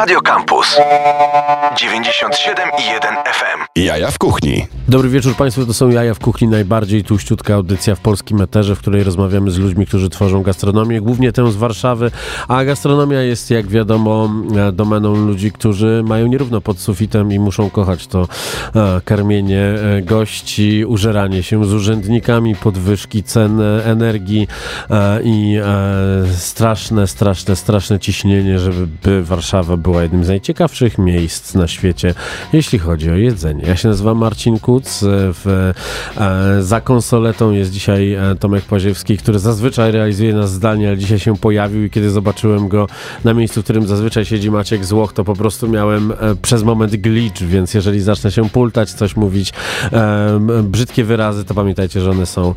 Radio Campus 97,1 FM. Jaja w kuchni. Dobry wieczór Państwu, to są Jaja w Kuchni, najbardziej tuściutka audycja w polskim eterze, w której rozmawiamy z ludźmi, którzy tworzą gastronomię, głównie tę z Warszawy, a gastronomia jest, jak wiadomo, e, domeną ludzi, którzy mają nierówno pod sufitem i muszą kochać to e, karmienie e, gości, użeranie się z urzędnikami, podwyżki cen e, energii e, i e, straszne, straszne, straszne ciśnienie, żeby by Warszawa była jednym z najciekawszych miejsc na świecie, jeśli chodzi o jedzenie. Ja się nazywam Marcin Kuc, e, w, e, za konsoletą jest dzisiaj e, Tomek Płaziewski, który zazwyczaj realizuje nas zdalnie, ale dzisiaj się pojawił i kiedy zobaczyłem go na miejscu, w którym zazwyczaj siedzi Maciek Złoch, to po prostu miałem przez moment glitch, więc jeżeli zacznę się pultać, coś mówić, brzydkie wyrazy, to pamiętajcie, że one są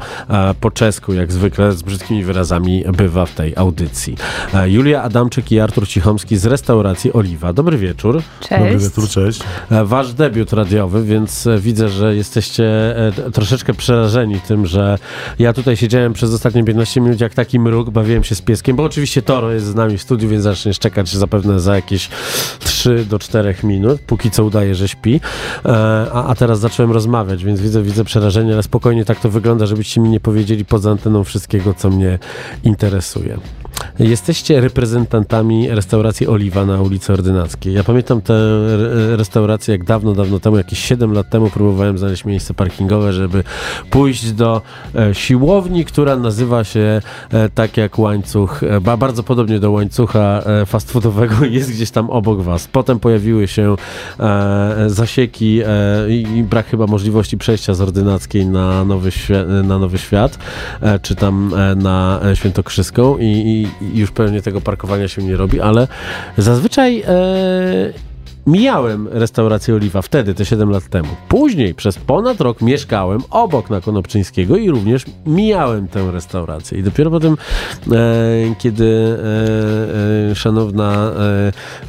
po czesku, jak zwykle z brzydkimi wyrazami bywa w tej audycji. Julia Adamczyk i Artur Cichomski z restauracji Oliwa. Dobry wieczór. Dobry Cześć. wieczór, cześć. E, Wasz debiut radiowy, więc e, widzę, że jesteście e, troszeczkę przerażeni tym, że ja tutaj siedziałem przez ostatnie 15 minut jak taki mruk, bawiłem się z pieskiem, bo oczywiście Toro jest z nami w studiu, więc zaczniesz czekać zapewne za jakieś 3 do 4 minut, póki co udaje, że śpi. A, a teraz zacząłem rozmawiać, więc widzę, widzę przerażenie, ale spokojnie tak to wygląda, żebyście mi nie powiedzieli poza anteną wszystkiego, co mnie interesuje. Jesteście reprezentantami restauracji Oliwa na ulicy Ordynackiej. Ja pamiętam tę re- restaurację jak dawno, dawno temu, jakieś 7 lat temu próbowałem znaleźć miejsce parkingowe, żeby pójść do e, siłowni, która nazywa się e, tak jak łańcuch, e, ba, bardzo podobnie do łańcucha fast foodowego jest gdzieś tam obok was. Potem pojawiły się zasieki i, brak chyba możliwości przejścia z Ordynackiej na Nowy, na nowy Świat, czy tam na Świętokrzyską i, i już pewnie tego parkowania się nie robi, ale zazwyczaj e, mijałem restaurację Oliwa wtedy, te 7 lat temu. Później przez ponad rok mieszkałem obok na Konopczyńskiego i również mijałem tę restaurację. I dopiero potem, e, kiedy e, e, szanowna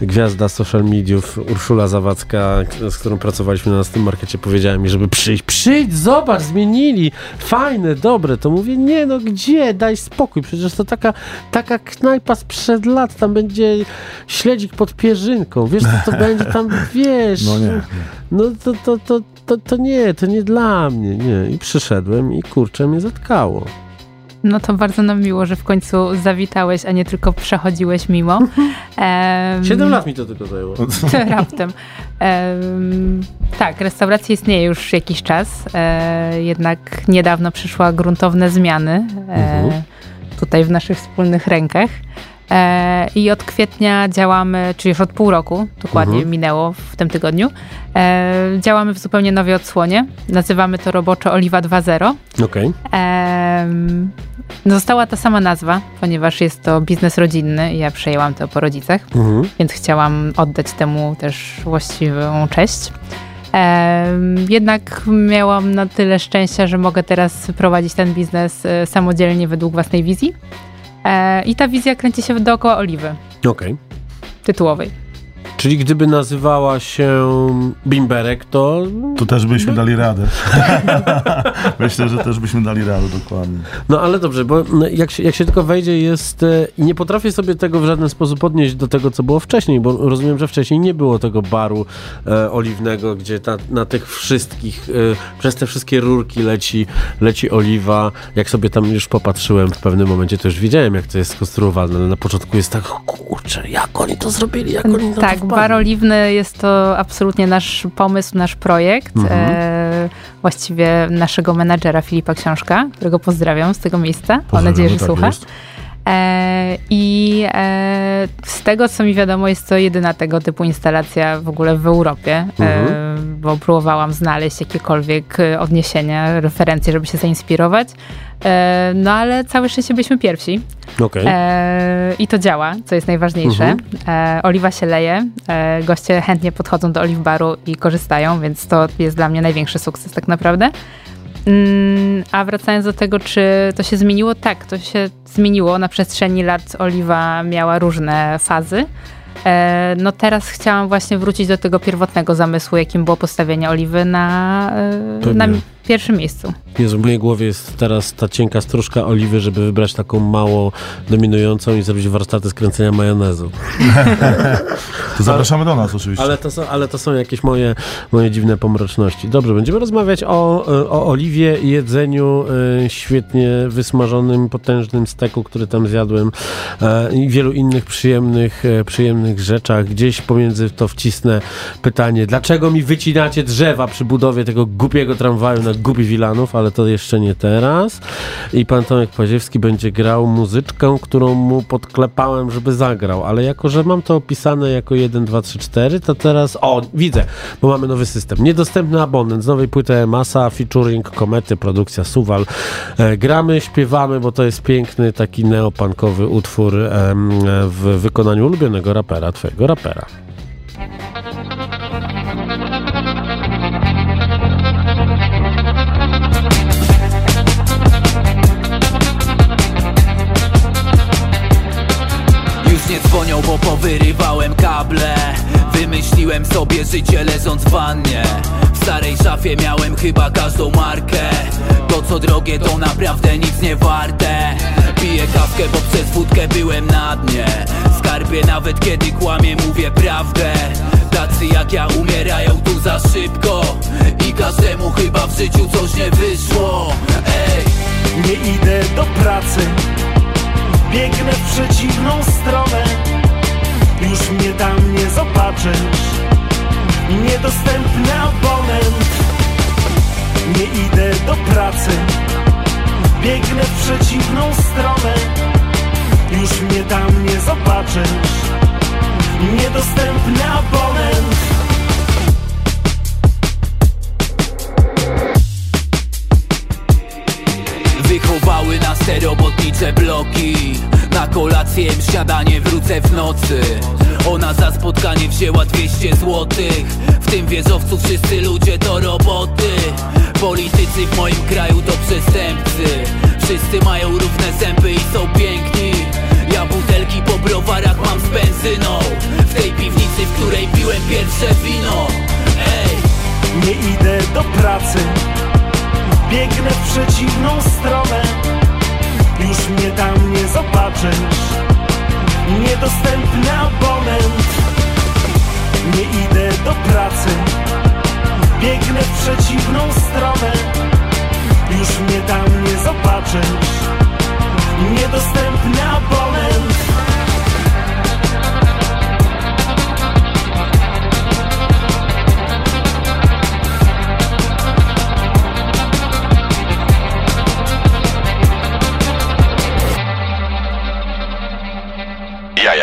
e, gwiazda social mediów Urszula Zawadzka, z którą pracowaliśmy na tym markecie, powiedziała mi, żeby przyjść. Przyjdź, zobacz, zmienili. Fajne, dobre. To mówię, nie no, gdzie? Daj spokój. Przecież to taka, taka knajpa sprzed lat. Tam będzie śledzik pod pierzynką. Wiesz, co to będzie tam, wiesz. No nie. No to, to, to, to, to nie, to nie dla mnie, nie. I przyszedłem i kurczę mnie zatkało. No to bardzo nam miło, że w końcu zawitałeś, a nie tylko przechodziłeś mimo. Siedem lat mi to tylko zajęło. Raptem. Em, tak, restauracja istnieje już jakiś czas, e, jednak niedawno przyszła gruntowne zmiany e, Mhm. tutaj w naszych wspólnych rękach. E, I od kwietnia działamy, czyli już od pół roku, dokładnie Mhm. minęło w tym tygodniu, e, działamy w zupełnie nowej odsłonie. Nazywamy to roboczo Oliwa 2.0. Okej. Em, Została ta sama nazwa, ponieważ jest to biznes rodzinny i ja przejęłam to po rodzicach, Mhm. więc chciałam oddać temu też właściwą cześć. Jednak miałam na tyle szczęścia, że mogę teraz prowadzić ten biznes e, samodzielnie według własnej wizji. E, I ta wizja kręci się dookoła oliwy Okej. tytułowej. Czyli gdyby nazywała się Bimberek, to To też byśmy dali radę. Myślę, że też byśmy dali radę, dokładnie. No ale dobrze, bo jak się, jak się tylko wejdzie jest e, i nie potrafię sobie tego w żaden sposób odnieść do tego, co było wcześniej, bo rozumiem, że wcześniej nie było tego baru e, oliwnego, gdzie ta, na tych wszystkich, e, przez te wszystkie rurki leci, leci oliwa. Jak sobie tam już popatrzyłem w pewnym momencie, to już wiedziałem, jak to jest skonstruowane, ale na początku jest tak, kurczę, jak oni to zrobili, jak oni na to Tak? Bar oliwny jest to absolutnie nasz pomysł, nasz projekt. Mhm. E, właściwie naszego menadżera Filipa Książka, którego pozdrawiam z tego miejsca. Mam nadzieję, że tak słucha. jest. E, I e, z tego, co mi wiadomo, jest to jedyna tego typu instalacja w ogóle w Europie, Mhm. e, bo próbowałam znaleźć jakiekolwiek odniesienia, referencje, żeby się zainspirować. No ale całe szczęście byliśmy pierwsi. Okej. E, I to działa, co jest najważniejsze. Mhm. E, oliwa się leje, e, goście chętnie podchodzą do oliw baru i korzystają, więc to jest dla mnie największy sukces tak naprawdę. Mm, a wracając do tego, czy to się zmieniło? Tak, to się zmieniło. Na przestrzeni lat oliwa miała różne fazy. E, No teraz chciałam właśnie wrócić do tego pierwotnego zamysłu, jakim było postawienie oliwy na, e, Na, pierwszym miejscu. Jezu, w mojej głowie jest teraz ta cienka stróżka oliwy, żeby wybrać taką mało dominującą i zrobić warsztaty skręcenia majonezu. To zapraszamy do nas oczywiście. Ale to są, ale to są jakieś moje, moje dziwne pomroczności. Dobrze, będziemy rozmawiać o, o oliwie i jedzeniu e, świetnie wysmażonym, potężnym steku, który tam zjadłem e, i wielu innych przyjemnych, e, przyjemnych rzeczach. Gdzieś pomiędzy to wcisnę pytanie, dlaczego mi wycinacie drzewa przy budowie tego głupiego tramwaju na głupi Wilanów, ale to jeszcze nie teraz. I pan Tomek Paziewski będzie grał muzyczkę, którą mu podklepałem, żeby zagrał, ale jako, że mam to opisane jako 1, 2, 3, 4, to teraz, o, widzę, bo mamy nowy system. Niedostępny abonent z nowej płyty Masa, featuring Komety, produkcja Suwal. E, gramy, śpiewamy, bo to jest piękny, taki neopankowy utwór w wykonaniu ulubionego rapera, twojego rapera. Nie dzwonią, bo powyrywałem kable. Wymyśliłem sobie życie leżąc w wannie. W starej szafie miałem chyba każdą markę. To co drogie to naprawdę nic nie warte. Piję kawkę, bo przez wódkę byłem na dnie. Skarbie nawet kiedy kłamie mówię prawdę. Tacy jak ja umierają tu za szybko. I każdemu chyba w życiu coś nie wyszło. Ej, Nie idę do pracy Biegnę w przeciwną stronę. Już mnie tam nie zobaczysz. Niedostępny abonent. Nie idę do pracy. Biegnę w przeciwną stronę Jem śniadanie wrócę w nocy. Ona za spotkanie wzięła 200 złotych. W tym wieżowcu wszyscy ludzie to roboty. Politycy w moim kraju to przestępcy. Wszyscy mają równe zęby i są piękni. Ja butelki po browarach mam z benzyną. W tej piwnicy, w której piłem pierwsze wino. Ej, Nie idę do pracy. Biegnę w przeciwną stronę Już mnie tam nie zobaczysz. Niedostępny abonent. Nie idę do pracy. Biegnę w przeciwną stronę. Już mnie tam nie zobaczysz. Niedostępny abonent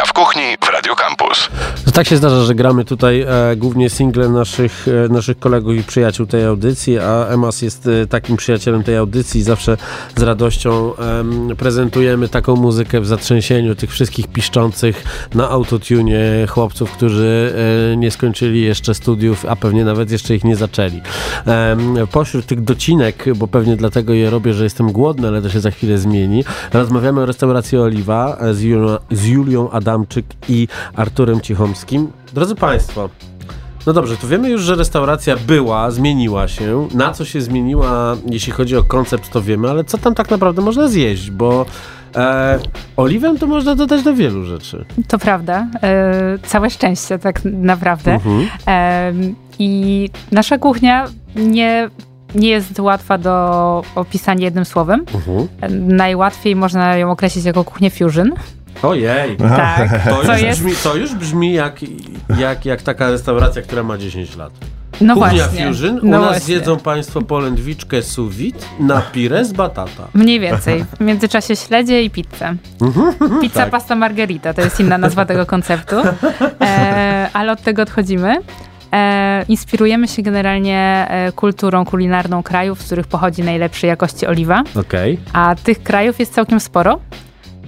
Jaja w kuchni w Radio Campus. To tak się zdarza, że gramy tutaj e, głównie single naszych, e, naszych kolegów i przyjaciół tej audycji, a Emas jest e, takim przyjacielem tej audycji. Zawsze z radością em, prezentujemy taką muzykę w zatrzęsieniu tych wszystkich piszczących na autotunie chłopców, którzy e, nie skończyli jeszcze studiów, a pewnie nawet jeszcze ich nie zaczęli. Pośród tych docinek, bo pewnie dlatego je robię, że jestem głodny, ale to się za chwilę zmieni, rozmawiamy o restauracji Oliwa e, z Julią, z Julią Adamczyk i Arturem Cichomskim. Drodzy Państwo, no dobrze, to wiemy już, że restauracja była, zmieniła się. Na co się zmieniła, jeśli chodzi o koncept, to wiemy, ale co tam tak naprawdę można zjeść, bo e, oliwę to można dodać do wielu rzeczy. To prawda. E, całe szczęście tak naprawdę. Mhm. E, I nasza kuchnia nie, nie jest łatwa do opisania jednym słowem. Mhm. E, Najłatwiej można ją określić jako kuchnię fusion. Ojej, Tak, to już, jest... brzmi, to już brzmi jak, jak, jak taka restauracja, która ma 10 lat. No Kuchnia właśnie. Fusion, u no nas właśnie. zjedzą Państwo polędwiczkę sous vide na pires batata. Mniej więcej. W międzyczasie śledzie i pizzę. Pizza tak. pasta margherita to jest inna nazwa tego konceptu. E, ale od tego odchodzimy. E, inspirujemy się generalnie e, kulturą kulinarną krajów, z których pochodzi najlepszej jakości oliwa, Okej. a tych krajów jest całkiem sporo.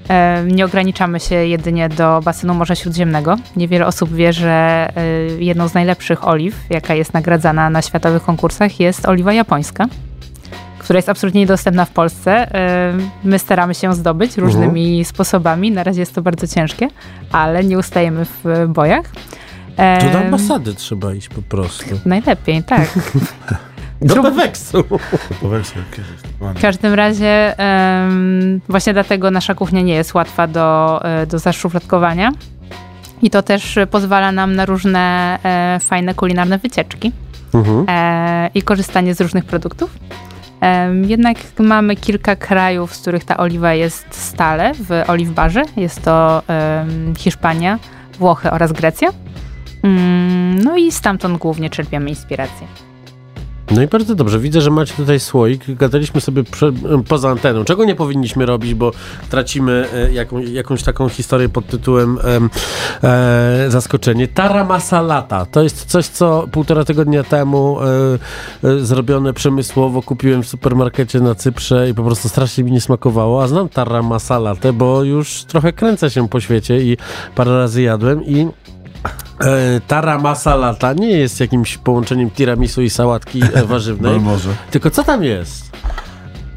E, nie ograniczamy się jedynie do basenu Morza Śródziemnego. Niewiele osób wie, że e, jedną z najlepszych oliw, jaka jest nagradzana na światowych konkursach, jest oliwa japońska, która jest absolutnie niedostępna w Polsce. E, My staramy się ją zdobyć różnymi sposobami. Na razie jest to bardzo ciężkie, ale nie ustajemy w bojach. Tu do ambasady trzeba iść po prostu. Najlepiej, tak. Do Peweksu. Po wersji kiedyś. W każdym razie em, właśnie dlatego nasza kuchnia nie jest łatwa do, e, do zaszufladkowania. I to też pozwala nam na różne e, fajne kulinarne wycieczki Mhm. e, i korzystanie z różnych produktów. Em, jednak mamy kilka krajów, z których ta oliwa jest stale w oliwbarze. Jest to Hiszpania, Włochy oraz Grecja. Mm, No i stamtąd głównie czerpiemy inspirację. No i bardzo dobrze. Widzę, że macie tutaj słoik. Gadaliśmy sobie prze, poza anteną. Czego nie powinniśmy robić, bo tracimy e, jaką, jakąś taką historię pod tytułem em, e, zaskoczenie. To jest coś, co półtora tygodnia temu e, e, zrobione przemysłowo kupiłem w supermarkecie na Cyprze i po prostu strasznie mi nie smakowało. A znam tara masalatę, bo już trochę kręcę się po świecie i parę razy jadłem i E, Tara masalata nie jest jakimś połączeniem tiramisu i sałatki e, No warzywnej. może. Tylko co tam jest?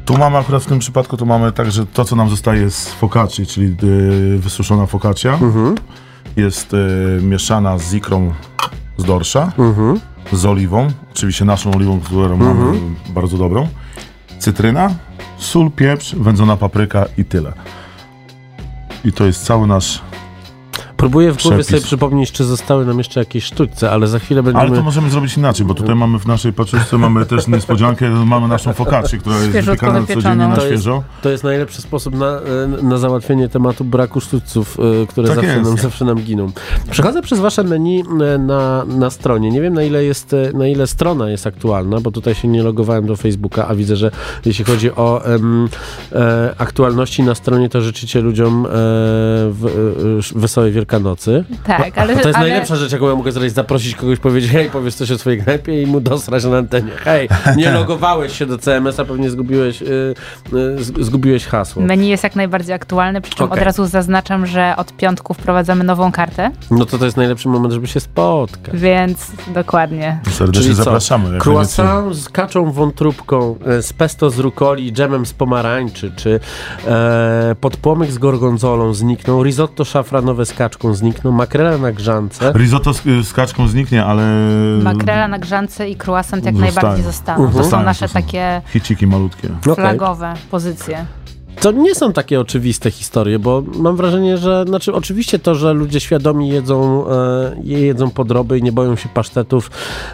Tu mamy akurat w tym przypadku, tu mamy także to, co nam zostaje z focacci, czyli y, wysuszona focaccia. Mhm. Jest y, mieszana z ikrą z dorsza, Mhm. z oliwą, oczywiście naszą oliwą, którą mamy bardzo dobrą. Cytryna, sól, pieprz, wędzona papryka i tyle. I to jest cały nasz... Próbuję w głowie Przepis. sobie przypomnieć, czy zostały nam jeszcze jakieś sztućce, ale za chwilę Ale będziemy... to możemy zrobić inaczej, bo tutaj mamy w naszej paczuszce mamy też niespodziankę, mamy naszą focaccię, która jest wypiekana codziennie na To jest- świeżo. To jest najlepszy sposób na, e, na załatwienie tematu braku sztućców, e, które Tak zawsze, jest. nam, zawsze nam giną. Przechodzę przez wasze menu e, na, na stronie. Nie wiem, na ile, jest, na ile strona jest aktualna, bo tutaj się nie logowałem do Facebooka, a widzę, że jeśli chodzi o em, e, aktualności na stronie, to życzycie ludziom e, w, e, Wesołej Wielkanocy. Tak, ale, To jest ale najlepsza rzecz, jaką ja mogę zrobić, zaprosić kogoś, powiedzieć, hej, powiedz coś o swojej knajpie i mu dosrać na antenie. Hej, nie logowałeś się do CMS-a, pewnie zgubiłeś, y, y, zgubiłeś hasło. menu jest jak najbardziej aktualne, przy czym Okej. od razu zaznaczam, że od piątku wprowadzamy nową kartę, No to to jest najlepszy moment, żeby się spotkać. więc dokładnie. Serdecznie Czyli zapraszamy. Croissant z kaczą wątróbką, e, z pesto z rukoli, dżemem z pomarańczy, czy e, podpłomyk z gorgonzolą zniknął, risotto szafranowe z kaczką zniknął, makrela na grzance. Risotto z, z kaczką zniknie, ale... Makrela na grzance i croissant jak Zostają. najbardziej zostaną. To są nasze to są. takie Hiciki malutkie. Flagowe pozycje. To nie są takie oczywiste historie, bo mam wrażenie, że znaczy oczywiście to, że ludzie świadomi jedzą, e, je jedzą podroby i nie boją się pasztetów,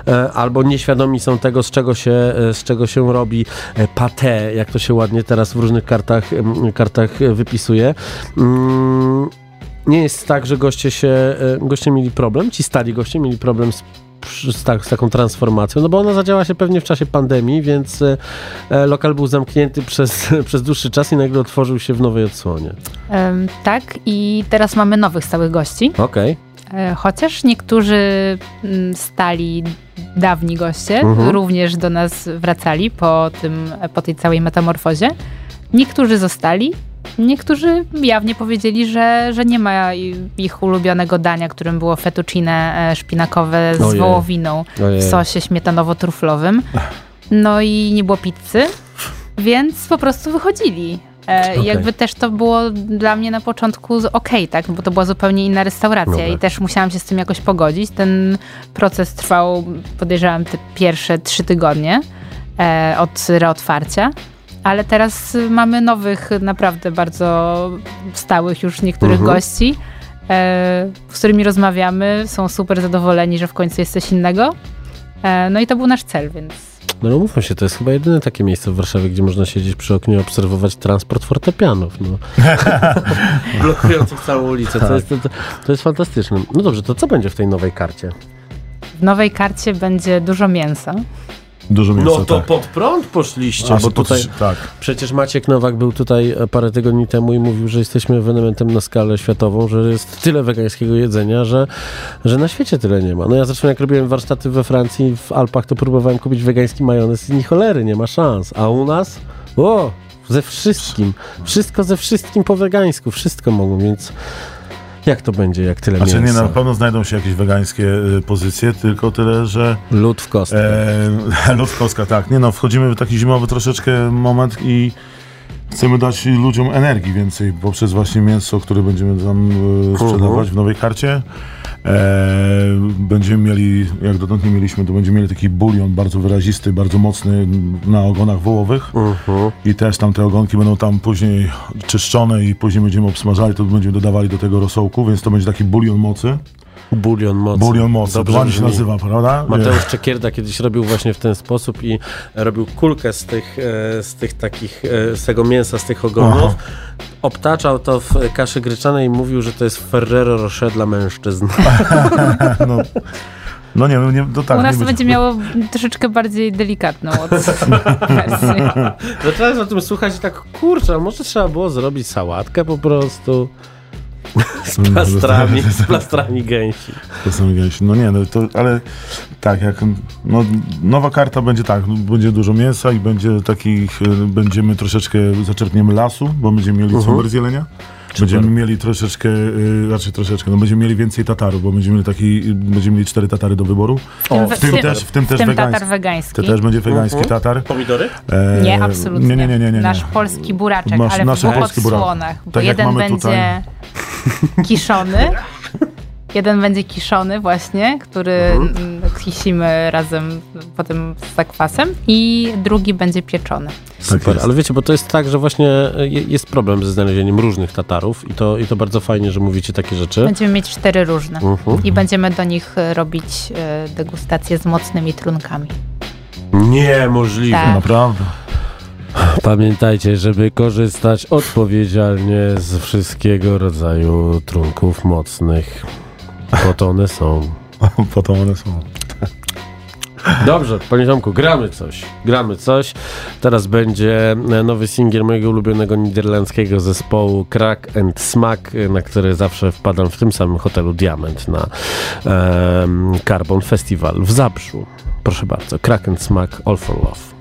e, albo nieświadomi są tego, z czego się, e, z czego się robi e, pate, jak to się ładnie teraz w różnych kartach, kartach wypisuje. Mm, nie jest tak, że goście się, e, goście mieli problem, ci stali goście mieli problem z z, tak, z taką transformacją, no bo ona zadziała się pewnie w czasie pandemii, więc e, e, lokal był zamknięty przez, przez dłuższy czas i nagle otworzył się w nowej odsłonie. Tak, i teraz mamy nowych stałych gości. Okej. E, Chociaż niektórzy mm, stali dawni goście Mhm. również do nas wracali po, tym, po tej całej metamorfozie. Niektórzy zostali, niektórzy jawnie powiedzieli, że, że nie ma ich ulubionego dania, którym było fettuccine e, szpinakowe z Ojej. wołowiną Ojej. w sosie śmietanowo-truflowym. No i nie było pizzy, więc po prostu wychodzili. E, Okej. Jakby też to było dla mnie na początku okej, tak? Bo to była zupełnie inna restauracja i też musiałam się z tym jakoś pogodzić. Ten proces trwał, podejrzewam, te pierwsze trzy tygodnie e, od reotwarcia. Ale teraz mamy nowych, naprawdę bardzo stałych już niektórych Mhm. gości, e, z którymi rozmawiamy. Są super zadowoleni, że w końcu jest coś innego. E, no i to był nasz cel, więc No ale mówmy się, to jest chyba jedyne takie miejsce w Warszawie, gdzie można siedzieć przy oknie i obserwować transport fortepianów. No. Blokujących całą ulicę. To, jest, to, to jest fantastyczne. No dobrze, to co będzie w tej nowej karcie? w nowej karcie będzie dużo mięsa. Dużo mięsa, No to tak. pod prąd poszliście, A, bo tutaj Tak. przecież Maciek Nowak był tutaj e, parę tygodni temu i mówił, że jesteśmy ewenementem na skalę światową, że jest tyle wegańskiego jedzenia, że, że na świecie tyle nie ma. No ja zresztą jak robiłem warsztaty we Francji, w Alpach, to próbowałem kupić wegański majonez i ni cholery, nie ma szans. A u nas? O! Ze wszystkim. Wszystko ze wszystkim po wegańsku. Wszystko mogą, więc jak to będzie, jak tyle Znaczy nie, mięsa? na pewno znajdą się jakieś wegańskie y, pozycje, tylko tyle, że Lód w kostkę. e, lód w kostkach, tak. Nie no, wchodzimy w taki zimowy troszeczkę moment i chcemy dać ludziom energii więcej poprzez właśnie mięso, które będziemy tam e, sprzedawać w nowej karcie. E, będziemy mieli, jak dotąd nie mieliśmy, to będziemy mieli taki bulion bardzo wyrazisty, bardzo mocny na ogonach wołowych. I też tam te ogonki będą tam później czyszczone i później będziemy obsmażali, to będziemy dodawali do tego rosołku, więc to będzie taki bulion mocy. Bulion mocy. Bulion mocy, Dobrze się brzmi. nazywa, prawda? Mateusz Czekierda kiedyś robił właśnie w ten sposób i robił kulkę z tych, e, z tych takich, e, z tego mięsa, z tych ogonów. Aha. Obtaczał to w kaszy gryczanej i mówił, że to jest Ferrero Rocher dla mężczyzn. No, no nie, no nie, to tak. U nas nie to będzie miało troszeczkę bardziej delikatną od wersję. Zacząłem o tym słuchać i tak, kurczę, a może trzeba było zrobić sałatkę po prostu z plastrami, z plastrami gęsi. To są gęsi. No nie, no to, ale tak, jak no, nowa karta będzie tak, no, będzie dużo mięsa i będzie takich, e, będziemy troszeczkę, zaczerpniemy lasu, bo będziemy mieli Mhm. z jelenia. Będziemy mieli troszeczkę, y, znaczy troszeczkę, no będziemy mieli więcej tatarów, bo będziemy mieli taki, będziemy mieli cztery tatary do wyboru. O, W tym też, w tym też tatar wegański. wegański. To też będzie wegański Mhm. tatar. Pomidory? E, Nie, absolutnie. Nie, nie, nie, nie. nie. Nasz polski buraczek, Masz ale w dwóch odsłonach. Bo Tak jeden będzie kiszony. Jeden będzie kiszony właśnie, który Mhm. mm, kisimy razem potem z zakwasem i drugi będzie pieczony. Super, jest. ale wiecie, bo to jest tak, że właśnie je- jest problem ze znalezieniem różnych tatarów i to, i to bardzo fajnie, że mówicie takie rzeczy. Będziemy mieć cztery różne Mhm. i będziemy do nich e, robić e, degustacje z mocnymi trunkami. Niemożliwe. Tak. Naprawdę. Pamiętajcie, żeby korzystać odpowiedzialnie z wszystkiego rodzaju trunków mocnych. Po to one są. Potem one są. Dobrze, panie Tomku, gramy coś. Gramy coś. Teraz będzie e, nowy singiel mojego ulubionego niderlandzkiego zespołu Crack and Smack, e, na który zawsze wpadam w tym samym hotelu Diament na em, Carbon Festival w Zabrzu. Proszę bardzo, Crack and Smack, All for Love.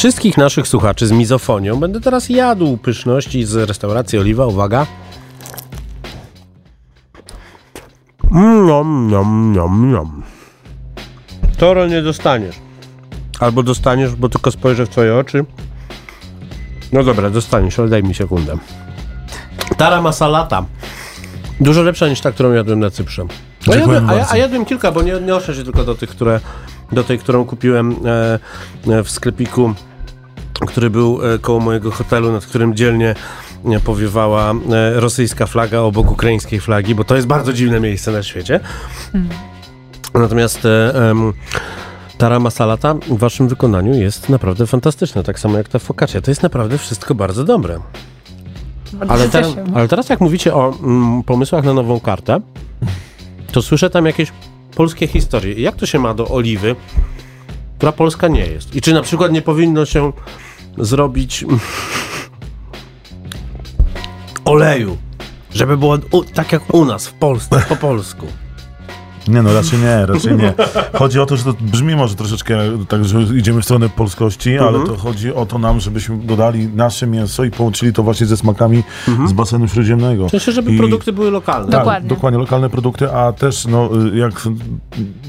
Wszystkich naszych słuchaczy z mizofonią będę teraz jadł pyszności z restauracji Oliwa. Uwaga. Mm, Nom, nom, nom, nom. Toro nie dostaniesz. Albo dostaniesz, bo tylko spojrzę w twoje oczy. No dobra, dostaniesz, ale daj mi sekundę. Tara masalata. Dużo lepsza niż ta, którą jadłem na Cyprze. A jadłem, a, a jadłem kilka, bo nie odniosę się tylko do tych, które, do tej, którą kupiłem e, e, w sklepiku, który był e, koło mojego hotelu, nad którym dzielnie e, powiewała e, rosyjska flaga obok ukraińskiej flagi, bo to jest bardzo dziwne miejsce na świecie. Natomiast e, em, Tara Masalata w waszym wykonaniu jest naprawdę fantastyczna, tak samo jak ta focaccia. To jest naprawdę wszystko bardzo dobre. Ale cieszę. ale teraz jak mówicie o mm, pomysłach na nową kartę, to słyszę tam jakieś polskie historie. Jak to się ma do oliwy, która polska nie jest? I czy na przykład nie powinno się zrobić oleju, żeby było u, tak jak u nas w Polsce, po polsku? Nie no, raczej nie, raczej nie. Chodzi o to, że to brzmi może troszeczkę tak, że idziemy w stronę polskości, ale to chodzi o to nam, żebyśmy dodali nasze mięso i połączyli to właśnie ze smakami z basenu śródziemnego. W sensie, żeby I- produkty były lokalne. Tak, Dokładnie. dokładnie, lokalne produkty, a też no, y, jak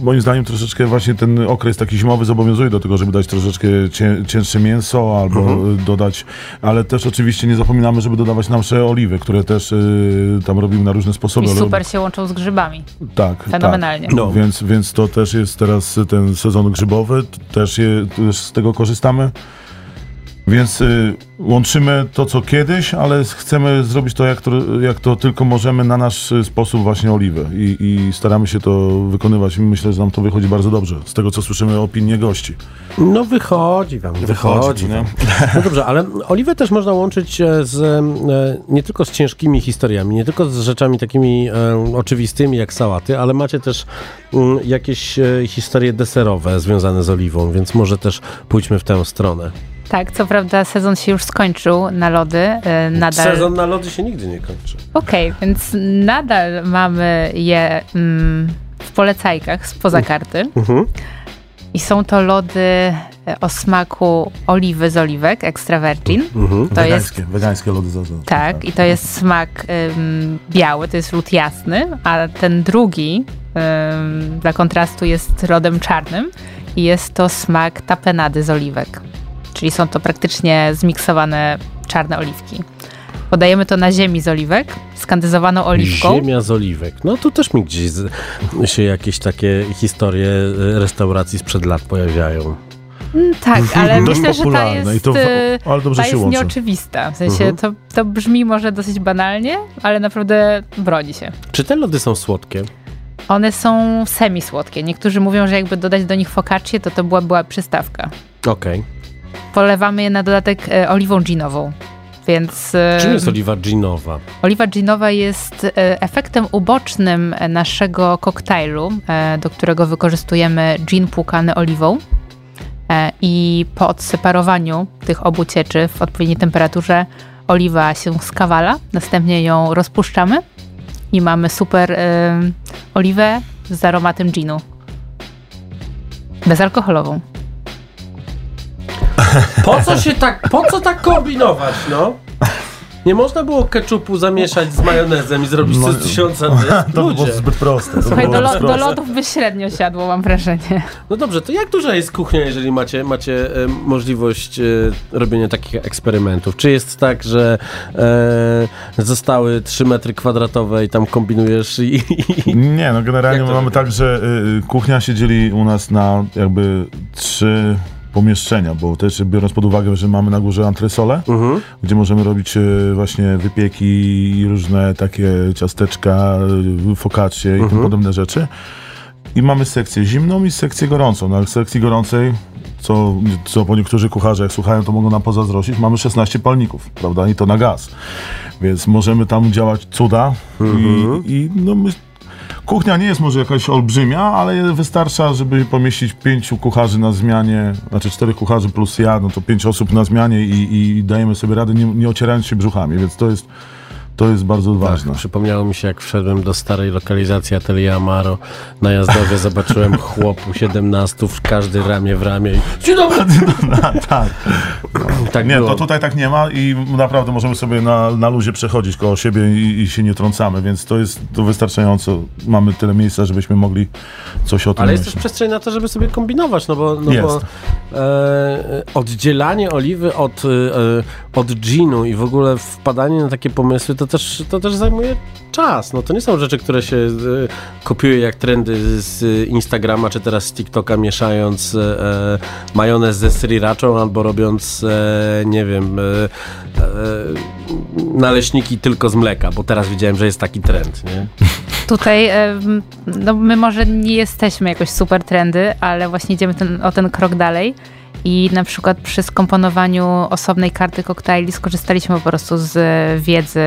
moim zdaniem troszeczkę właśnie ten okres taki zimowy zobowiązuje do tego, żeby dać troszeczkę cię, cięższe mięso albo y, dodać, ale też oczywiście nie zapominamy, żeby dodawać nasze oliwy, które też y, tam robimy na różne sposoby. I ale- super się łączą z grzybami. tak, Fenomenalnie. Tak. No. Więc, więc to też jest teraz ten sezon grzybowy, też, je, też z tego korzystamy. Więc y, łączymy to, co kiedyś, ale chcemy zrobić to jak, to, jak to tylko możemy na nasz y, sposób właśnie oliwy. I, I staramy się to wykonywać. Myślę, że nam to wychodzi bardzo dobrze. Z tego, co słyszymy opinie gości. No wychodzi wam, wychodzi. nie? wam. No dobrze, ale oliwę też można łączyć e, z, e, nie tylko z ciężkimi historiami, nie tylko z rzeczami takimi e, oczywistymi jak sałaty, ale macie też mm, jakieś historie deserowe związane z oliwą, więc może też pójdźmy w tę stronę. Tak, co prawda sezon się już skończył na lody. e, Nadal. Sezon na lody się nigdy nie kończy. Okej, więc nadal mamy je mm, w polecajkach spoza karty. Mhm. I są to lody e, o smaku oliwy z oliwek, extra virgin. Mhm. To jest wegańskie, wegańskie lody zaznaczone. Tak, i to jest smak ym, biały, to jest lód jasny, a ten drugi ym, dla kontrastu jest rodem czarnym i jest to smak tapenady z oliwek. Czyli są to praktycznie zmiksowane czarne oliwki. Podajemy to na ziemi z oliwek, skandyzowaną oliwką. Ziemia z oliwek. No tu też mi gdzieś z, się jakieś takie historie e, restauracji sprzed lat pojawiają. Mm, Tak, ale Dość myślę, że ta popularne jest, i to y, ale dobrze ta się jest łączy. nieoczywista. W sensie Mhm. to, to brzmi może dosyć banalnie, ale naprawdę broni się. Czy te lody są słodkie? One są semi-słodkie. Niektórzy mówią, że jakby dodać do nich focaccię, to to była, była przystawka. Okej. Polewamy je na dodatek e, oliwą ginową. Więc e, Czym jest oliwa ginowa? oliwa ginowa jest e, efektem ubocznym naszego koktajlu, do którego wykorzystujemy gin płukany oliwą. I po odseparowaniu tych obu cieczy w odpowiedniej temperaturze oliwa się skawala, następnie ją rozpuszczamy i mamy super oliwę z aromatem ginu. Bezalkoholową. Po co się tak, po co tak kombinować, no? Nie można było ketchupu zamieszać z majonezem i zrobić No, coś z tysiąca To by było zbyt proste. To Słuchaj, do, lo, do lodów by średnio siadło, mam wrażenie. No dobrze, to jak duża jest kuchnia, jeżeli macie, macie e, możliwość e, robienia takich eksperymentów? Czy jest tak, że e, zostały 3 metry kwadratowe i tam kombinujesz i... i Nie, no generalnie mamy wygląda? tak, że y, kuchnia się dzieli u nas na jakby trzy pomieszczenia, bo też biorąc pod uwagę, że mamy na górze antresolę, Mhm. gdzie możemy robić y, właśnie wypieki i różne takie ciasteczka, focaccie i Mhm. tym podobne rzeczy. I mamy sekcję zimną i sekcję gorącą. Na sekcji gorącej, co, co po niektórzy kucharze jak słuchają, to mogą nam pozazdrościć, mamy 16 palników, prawda? I to na gaz. Więc możemy tam działać cuda i, i no my, Kuchnia nie jest może jakaś olbrzymia, ale wystarcza, żeby pomieścić pięciu kucharzy na zmianie, znaczy czterech kucharzy plus ja, no to pięć osób na zmianie i, i dajemy sobie radę, nie, nie ocierając się brzuchami, więc to jest, To jest bardzo ważne. Tak, przypomniało mi się, jak wszedłem do starej lokalizacji Atelier Amaro na Jazdowie, zobaczyłem chłopu 17 w każdy ramię w ramię i dzień dobry! tak. Tak Nie, było. to tutaj tak nie ma i naprawdę możemy sobie na, na luzie przechodzić koło siebie i, i się nie trącamy, więc to jest to wystarczająco. Mamy tyle miejsca, żebyśmy mogli coś o tym Ale jest też przestrzeń na to, żeby sobie kombinować, no bo, no Jest. bo e, oddzielanie oliwy od, e, od ginu i w ogóle wpadanie na takie pomysły, to też, to też zajmuje czas. No to nie są rzeczy, które się e, kopiuje jak trendy z Instagrama, czy teraz z TikToka, mieszając e, majonez ze sriraczą albo robiąc, e, nie wiem, e, e, naleśniki tylko z mleka, bo teraz widziałem, że jest taki trend, nie? Tutaj no my może nie jesteśmy jakoś super trendy, ale właśnie idziemy ten, o ten krok dalej. I na przykład przy skomponowaniu osobnej karty koktajli skorzystaliśmy po prostu z wiedzy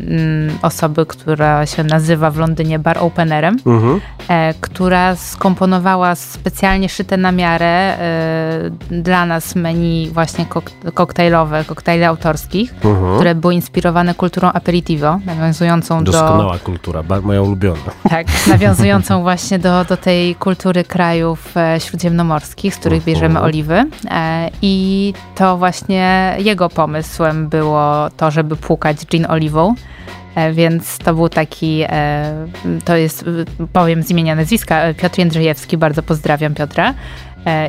mm, osoby, która się nazywa w Londynie bar openerem, Mhm. e, która skomponowała specjalnie szyte na miarę e, dla nas menu właśnie kok- koktajlowe, koktajli autorskich, Mhm. które były inspirowane kulturą aperitivo, nawiązującą do... Doskonała kultura, moja ulubiona. Tak, nawiązującą właśnie do, do tej kultury krajów e, śródziemnomorskich, z których Mhm. bierzemy oliwy. E, I to właśnie jego pomysłem było to, żeby płukać gin oliwą. E, Więc to był taki, e, to jest, powiem z imienia nazwiska, Piotr Jędrzejewski, bardzo pozdrawiam Piotra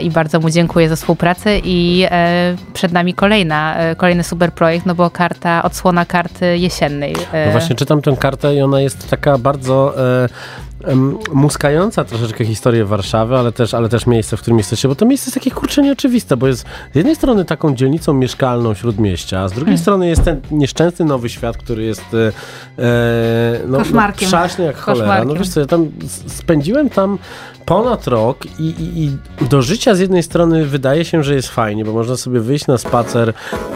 i bardzo mu dziękuję za współpracę i przed nami kolejna, kolejny super projekt, no bo karta, odsłona karty jesiennej. No właśnie czytam tę kartę i ona jest taka bardzo muskająca troszeczkę historię Warszawy, ale też, ale też miejsce, w którym jesteście, bo to miejsce jest takie kurczę nieoczywiste, bo jest z jednej strony taką dzielnicą mieszkalną śródmieścia, a z drugiej strony jest ten nieszczęsny nowy świat, który jest e, e, no, Koszmarkiem. No, przaśny jak cholera. No wiesz co, ja tam spędziłem tam ponad rok i, i, i do życia z jednej strony wydaje się, że jest fajnie, bo można sobie wyjść na spacer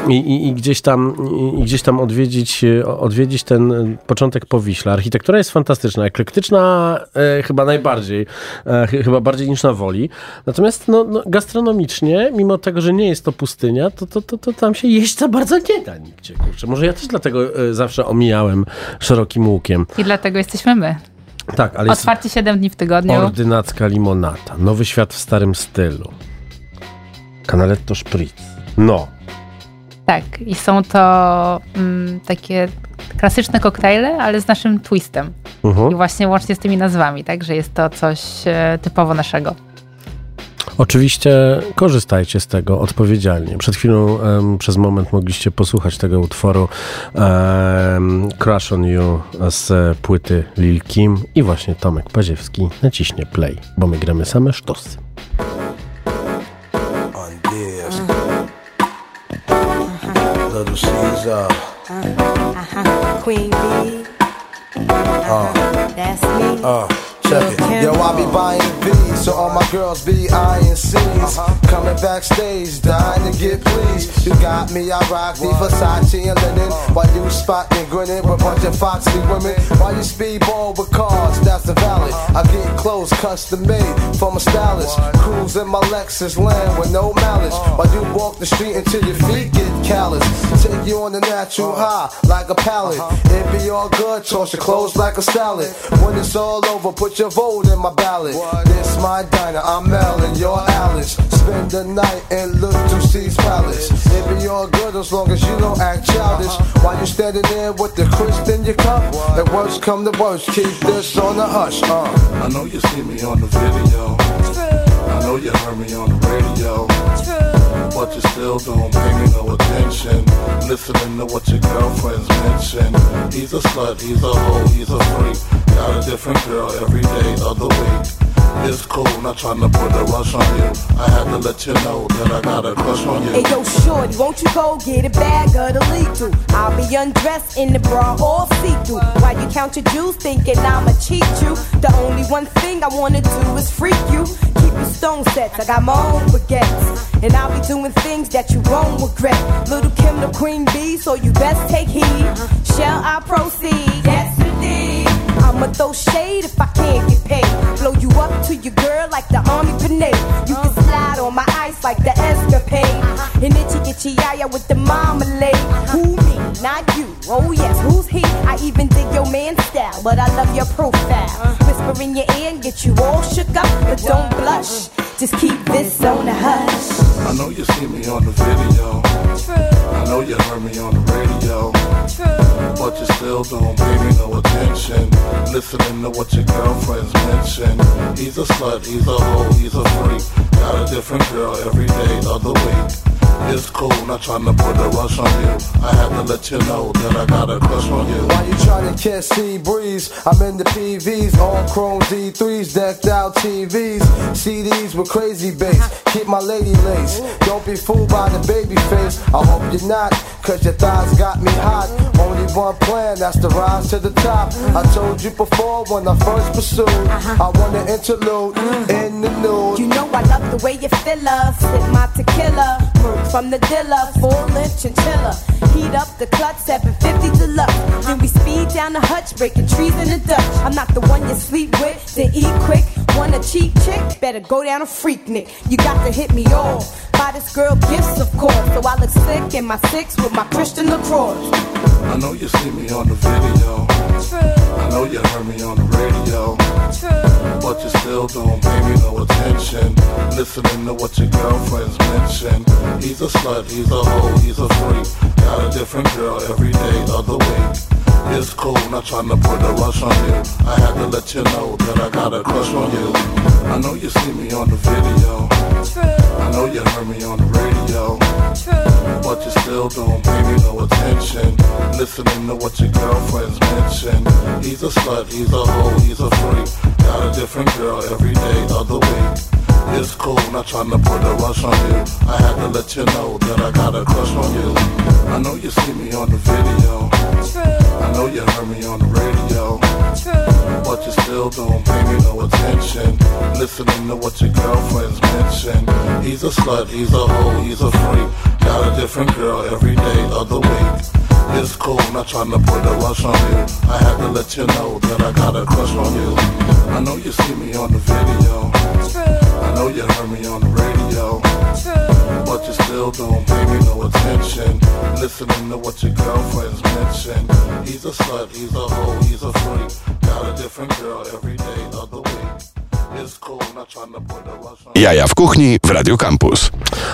i, i, gdzieś tam, gdzieś tam odwiedzić, odwiedzić ten początek Powiśla. Architektura jest fantastyczna, eklektyczna e, chyba najbardziej, e, ch- chyba bardziej niż na Woli. Natomiast no, no, gastronomicznie, mimo tego, że nie jest to pustynia, to, to, to, to tam się jeść za bardzo nie da nigdzie. Kurczę. Może ja też dlatego e, zawsze omijałem szerokim łukiem. I dlatego jesteśmy my. Tak, ale jest Otwarcie 7 dni w tygodniu. ordynacka limonata, nowy świat w starym stylu, canaletto spritz. No, Tak, i są to mm, takie klasyczne koktajle, ale z naszym twistem. Mhm. I właśnie łącznie z tymi nazwami, tak, że jest to coś e, typowo naszego. Oczywiście korzystajcie z tego odpowiedzialnie. Przed chwilą em, przez moment mogliście posłuchać tego utworu em, Crush on You z płyty Lil Kim i właśnie Tomek Paziewski naciśnie play, bo my gramy same sztosy. on this. Little Caesar, Uh-huh. Queen Bee. Uh-huh. Uh, That's me. uh, check it. Yo, I be buying V's, so all my girls be eyeing C's. Uh-huh. Coming backstage, dying to get pleased. You got me, I rock the Versace and linen. Uh. While you spot me grinning with a bunch of foxy women. While you speedball with cars, that's the valid. I get clothes custom made from a stylist. Cruise in my Lexus land with no malice. Uh. While you walk the street until your feet get callous. Take you on the natural uh-huh. high like a pallet. Uh-huh. It be all good, toss your clothes like a salad. When it's all over, put your vote in my ballot. This my diner, I'm Mel and you're Alice. Spend the night and look to C's palace. It be all good as long as you don't act childish. Uh-huh. While you standing there with the crisp in your cup. At worst come to worst, keep this on the hush. Uh. I know you see me on the video. I know you heard me on the radio. But you still don't pay me no attention. Listening to what your girlfriends mention. He's a slut, he's a hoe, he's a freak. Got a different girl every day of the week. It's cool, not trying to put a rush on you. I had to let you know that I got a crush on you. Hey yo, shorty, won't you go get a bag of the lethal? I'll be undressed in the bra all see-through. While you count your jewels, thinking I'ma cheat you. The only one thing I wanna do is freak you. Keep your stone sets, I got my own baguettes. Doing things that you won't regret. Little Kim the queen bee, so you best take heed. Shall I proceed? Yes, indeed. I'ma throw shade if I can't get paid. Blow you up to your girl like the army grenade. You can slide on my ice like the escapade. And itchy itchy yaya with the marmalade. Who me? not you. Oh yes, who's he? I even dig your man style, but I love your profile. Whisper in your ear and get you all shook up, but don't blush. Just keep this on the hush. I know you see me on the video. I know you heard me on the radio. But you still don't pay me no attention. Listening to what your girlfriends mention. He's a slut, he's a hoe, he's a freak. Got a different girl every day of the week. It's cool, not trying to put a rush on you. I had to let you know that I got a crush on you. Why you trying to catch sea breeze, I'm in the PVs, all chrome D3s, decked out TVs, CDs with crazy bass. Keep my lady lace. Don't be fooled by the baby face. I hope you're not, cause your thighs got me hot. Only one plan, that's to rise to the top. I told you before when I first pursued, I want to interlude in the nude. You know I love the way you fill us. Sip my tequila. Work from the dealer. Full length chinchilla. Heat up the clutch. 750 deluxe. Then we speed down the hutch. Breaking trees in the dust. I'm not the one you sleep with. Then eat quick. Want a cheap chick? Better go down a freak nick. You got to hit me off. Buy this girl gifts, of course. So I look sick in my six with my Christian LaCroix. I know you see me on the video. True. I know you heard me on the radio. True. But you still don't pay me no attention. Listening to what your girlfriends mention. He's a slut, he's a hoe, he's a freak. Got a different girl every day of the week. It's cool, not trying to put a rush on you. I had to let you know that I got a crush on you. I know you see me on the video. True. I know you heard me on the radio. True. But you still don't pay me no attention. Listening to what your girlfriends mention. He's a slut, he's a hoe, he's a freak. Got a different girl every day of the week. It's cool, not trying to put a rush on you. I had to let you know that I got a crush on you. I know you see me on the video. True. I know you heard me on the radio. True. But you still don't pay me no attention. Listening to what your girlfriends mention. He's a slut, he's a hoe, he's a freak. Got a different girl every day of the week. It's cool, not trying to put a rush on you. I had to let you know that I got a crush on you. I know you see me on the video. I know you heard me on the radio. But you still don't pay me no attention. Listening to what your girlfriends mention. He's a slut, he's a hoe, he's a freak. Got a different girl every day of the week. Jaja w kuchni w Radio Campus.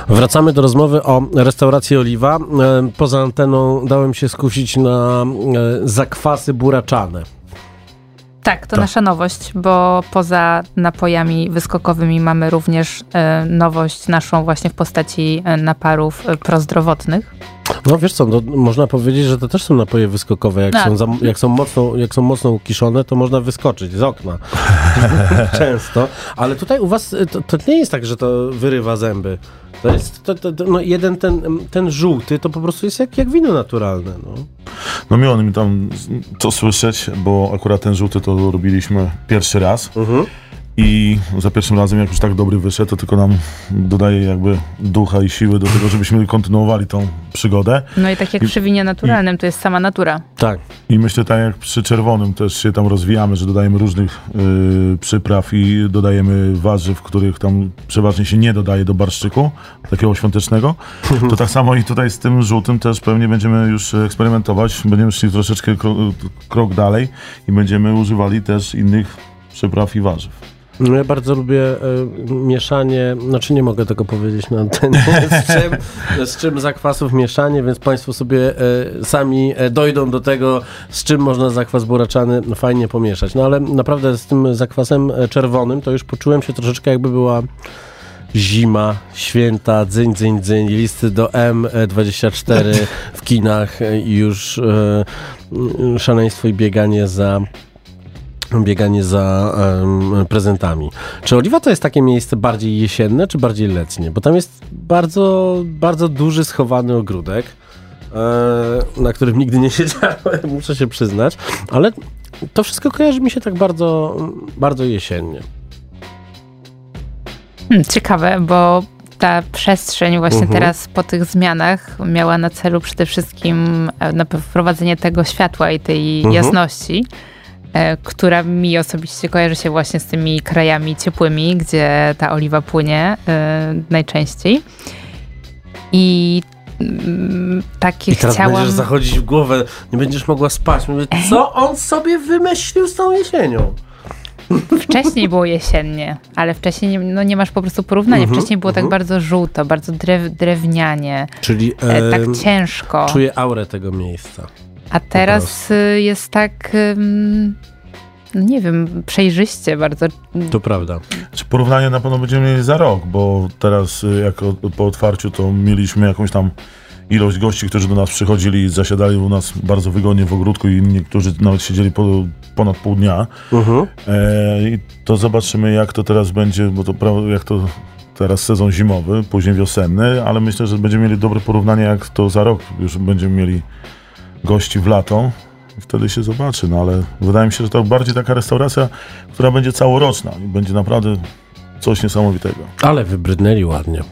Wracamy do rozmowy o restauracji Oliwa. E, Poza anteną dałem się skusić na e, zakwasy buraczane. Tak, to nasza nowość, bo poza napojami wyskokowymi mamy również e, nowość naszą właśnie w postaci e, naparów e, prozdrowotnych. No wiesz co, no, można powiedzieć, że to też są napoje wyskokowe. Jak, Tak. są, za, jak, są mocno, jak są mocno ukiszone, to można wyskoczyć z okna. Często. Ale tutaj u was to, to nie jest tak, że to wyrywa zęby. To jest, to, to, to, no jeden ten, ten żółty to po prostu jest jak, jak wino naturalne. No. No miło mi tam to słyszeć, bo akurat ten żółty to robiliśmy pierwszy raz. I za pierwszym razem, jak już tak dobry wyszedł, to tylko nam dodaje jakby ducha i siły do tego, żebyśmy kontynuowali tą przygodę. No i tak jak I- przy winie naturalnym, to jest sama natura. Tak. I myślę tak jak przy czerwonym też się tam rozwijamy, że dodajemy różnych y, przypraw i dodajemy warzyw, których tam przeważnie się nie dodaje do barszczyku, takiego świątecznego. To tak samo i tutaj z tym żółtym też pewnie będziemy już eksperymentować. Będziemy szli troszeczkę krok, krok dalej i będziemy używali też innych przypraw i warzyw. No Ja bardzo lubię e, mieszanie, znaczy nie mogę tego powiedzieć na antenie, z czym, z czym zakwasów mieszanie, więc Państwo sobie e, sami e, dojdą do tego, z czym można zakwas buraczany fajnie pomieszać. No ale naprawdę z tym zakwasem czerwonym to już poczułem się troszeczkę jakby była zima, święta, dzyń, dzyń, dzyń, listy do M24 w kinach i już m, szaleństwo i bieganie za bieganie za em, prezentami. Czy Oliwa to jest takie miejsce bardziej jesienne, czy bardziej letnie? Bo tam jest bardzo, bardzo duży schowany ogródek, e, na którym nigdy nie siedziałem, muszę się przyznać, ale to wszystko kojarzy mi się tak bardzo, bardzo jesiennie. Hmm, ciekawe, bo ta przestrzeń właśnie Mhm. teraz po tych zmianach miała na celu przede wszystkim e, wprowadzenie tego światła i tej Mhm. jasności, e, która mi osobiście kojarzy się właśnie z tymi krajami ciepłymi, gdzie ta oliwa płynie e, najczęściej. I mm, takie I teraz chciałam... będziesz zachodzić w głowę, nie będziesz mogła spać. Mówię, co on sobie wymyślił z tą jesienią? Wcześniej było jesiennie, ale wcześniej nie, no nie masz po prostu porównania. Mhm, Wcześniej było tak bardzo żółto, bardzo drew, drewnianie, Czyli e, tak ciężko. czuję aurę tego miejsca. A teraz y, jest tak, no nie wiem, przejrzyście bardzo. To prawda. Czy porównanie na pewno będziemy mieli za rok, bo teraz y, jak po otwarciu to mieliśmy jakąś tam ilość gości, którzy do nas przychodzili i zasiadali u nas bardzo wygodnie w ogródku i niektórzy nawet siedzieli po, ponad pół dnia. Mhm. E, I to zobaczymy jak to teraz będzie, bo to jak to teraz sezon zimowy, później wiosenny, ale myślę, że będziemy mieli dobre porównanie jak to za rok już będziemy mieli gości w lato. I Wtedy się zobaczy, no ale wydaje mi się, że to bardziej taka restauracja, która będzie całoroczna i będzie naprawdę coś niesamowitego. Ale wybrydnęli ładnie.